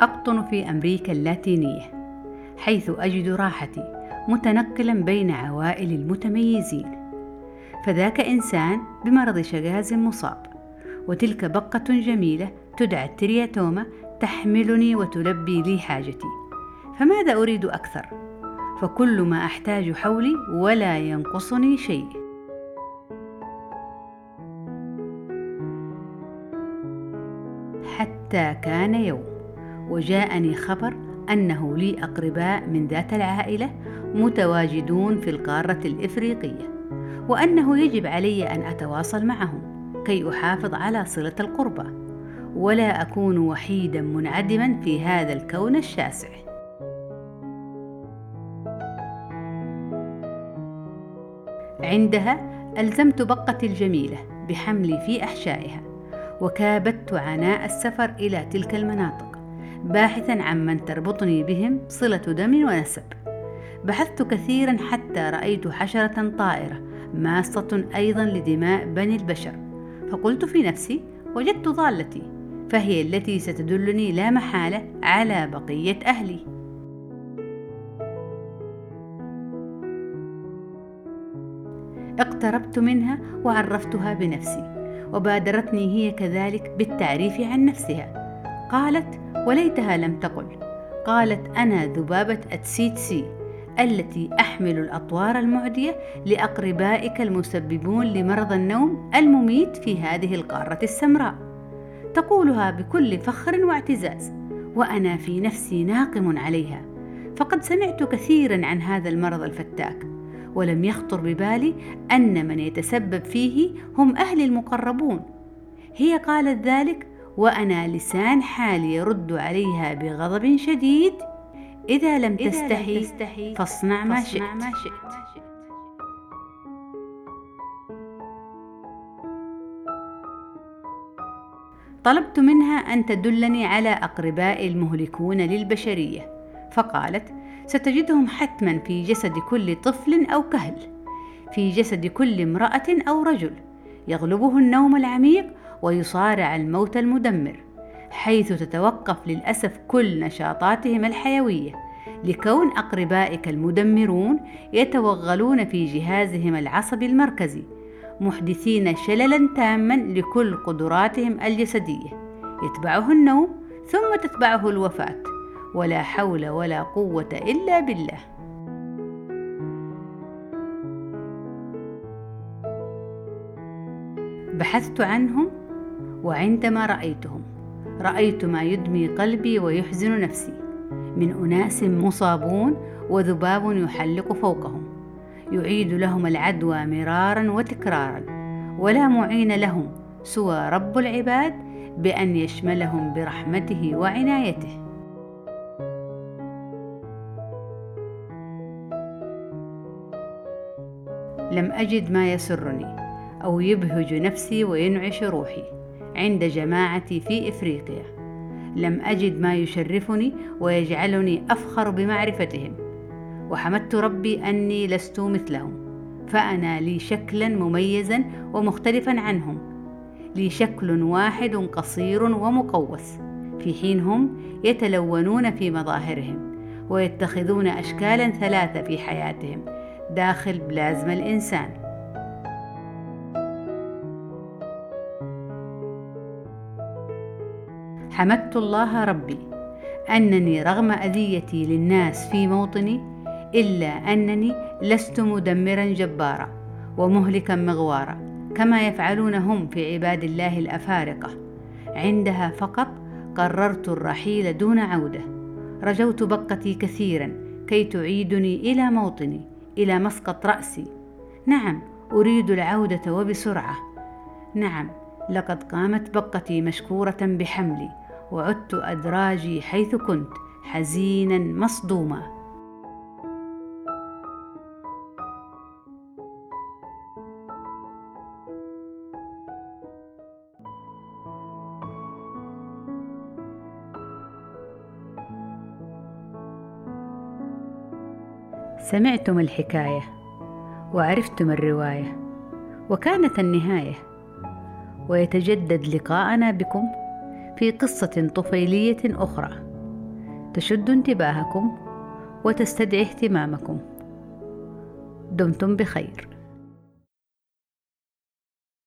أقطن في أمريكا اللاتينية حيث أجد راحتي متنقلا بين عوائل المتميزين. فذاك إنسان بمرض شغاز مصاب وتلك بقة جميلة تدعى الترياتوما تحملني وتلبي لي حاجتي. فماذا أريد أكثر؟ فكل ما أحتاج حولي ولا ينقصني شيء. حتى كان يوم. وجاءني خبر أنه لي أقرباء من ذات العائلة متواجدون في القارة الإفريقية وأنه يجب علي أن أتواصل معهم كي أحافظ على صلة القربى ولا أكون وحيدا منعدما في هذا الكون الشاسع. عندها ألزمت بقتي الجميلة بحملي في أحشائها وكابدت عناء السفر إلى تلك المناطق. باحثا عن من تربطني بهم صلة دم ونسب. بحثت كثيرا حتى رأيت حشرة طائرة ماصة أيضا لدماء بني البشر. فقلت في نفسي وجدت ضالتي فهي التي ستدلني لا محالة على بقية أهلي. اقتربت منها وعرفتها بنفسي وبادرتني هي كذلك بالتعريف عن نفسها. قالت وليتها لم تقل. قالت أنا ذبابة أتسيتسي التي أحمل الأطوار المعدية لأقربائك المسببون لمرض النوم المميت في هذه القارة السمراء. تقولها بكل فخر واعتزاز وأنا في نفسي ناقم عليها فقد سمعت كثيرا عن هذا المرض الفتاك ولم يخطر ببالي أن من يتسبب فيه هم أهلي المقربون. هي قالت ذلك وأنا لسان حالي يرد عليها بغضب شديد إذا لم تستحي, تستحي فاصنع ما شئت, ما شئت. طلبت منها أن تدلني على أقربائي المهلكون للبشرية فقالت ستجدهم حتما في جسد كل طفل أو كهل في جسد كل امرأة أو رجل يغلبه النوم العميق ويصارع الموت المدمر حيث تتوقف للأسف كل نشاطاتهم الحيوية لكون أقربائك المدمرون يتوغلون في جهازهم العصبي المركزي محدثين شللا تاما لكل قدراتهم الجسدية يتبعه النوم ثم تتبعه الوفاة ولا حول ولا قوة إلا بالله. بحثت عنهم وعندما رأيتهم رأيت ما يدمي قلبي ويحزن نفسي. من أناس مصابون وذباب يحلق فوقهم. يعيد لهم العدوى مرارا وتكرارا. ولا معين لهم سوى رب العباد بأن يشملهم برحمته وعنايته. لم أجد ما يسرني أو يبهج نفسي وينعش روحي. عند جماعتي في إفريقيا. لم أجد ما يشرفني ويجعلني أفخر بمعرفتهم. وحمدت ربي أني لست مثلهم. فأنا لي شكلا مميزا ومختلفا عنهم. لي شكل واحد قصير ومقوس. في حين هم يتلونون في مظاهرهم ويتخذون أشكالا ثلاثة في حياتهم داخل بلازما الإنسان. حمدت الله ربي أنني رغم أذيتي للناس في موطني إلا أنني لست مدمرا جبارا ومهلكا مغوارا كما يفعلون هم في عباد الله الأفارقة. عندها فقط قررت الرحيل دون عودة. رجوت بقتي كثيرا كي تعيدني إلى موطني إلى مسقط رأسي. نعم أريد العودة وبسرعة. نعم لقد قامت بقتي مشكورة بحملي. وعدت أدراجي حيث كنت حزينا مصدوما. سمعتم الحكاية وعرفتم الرواية وكانت النهاية. ويتجدد لقاءنا بكم. في قصة طفيلية أخرى. تشد انتباهكم وتستدعي اهتمامكم. دمتم بخير.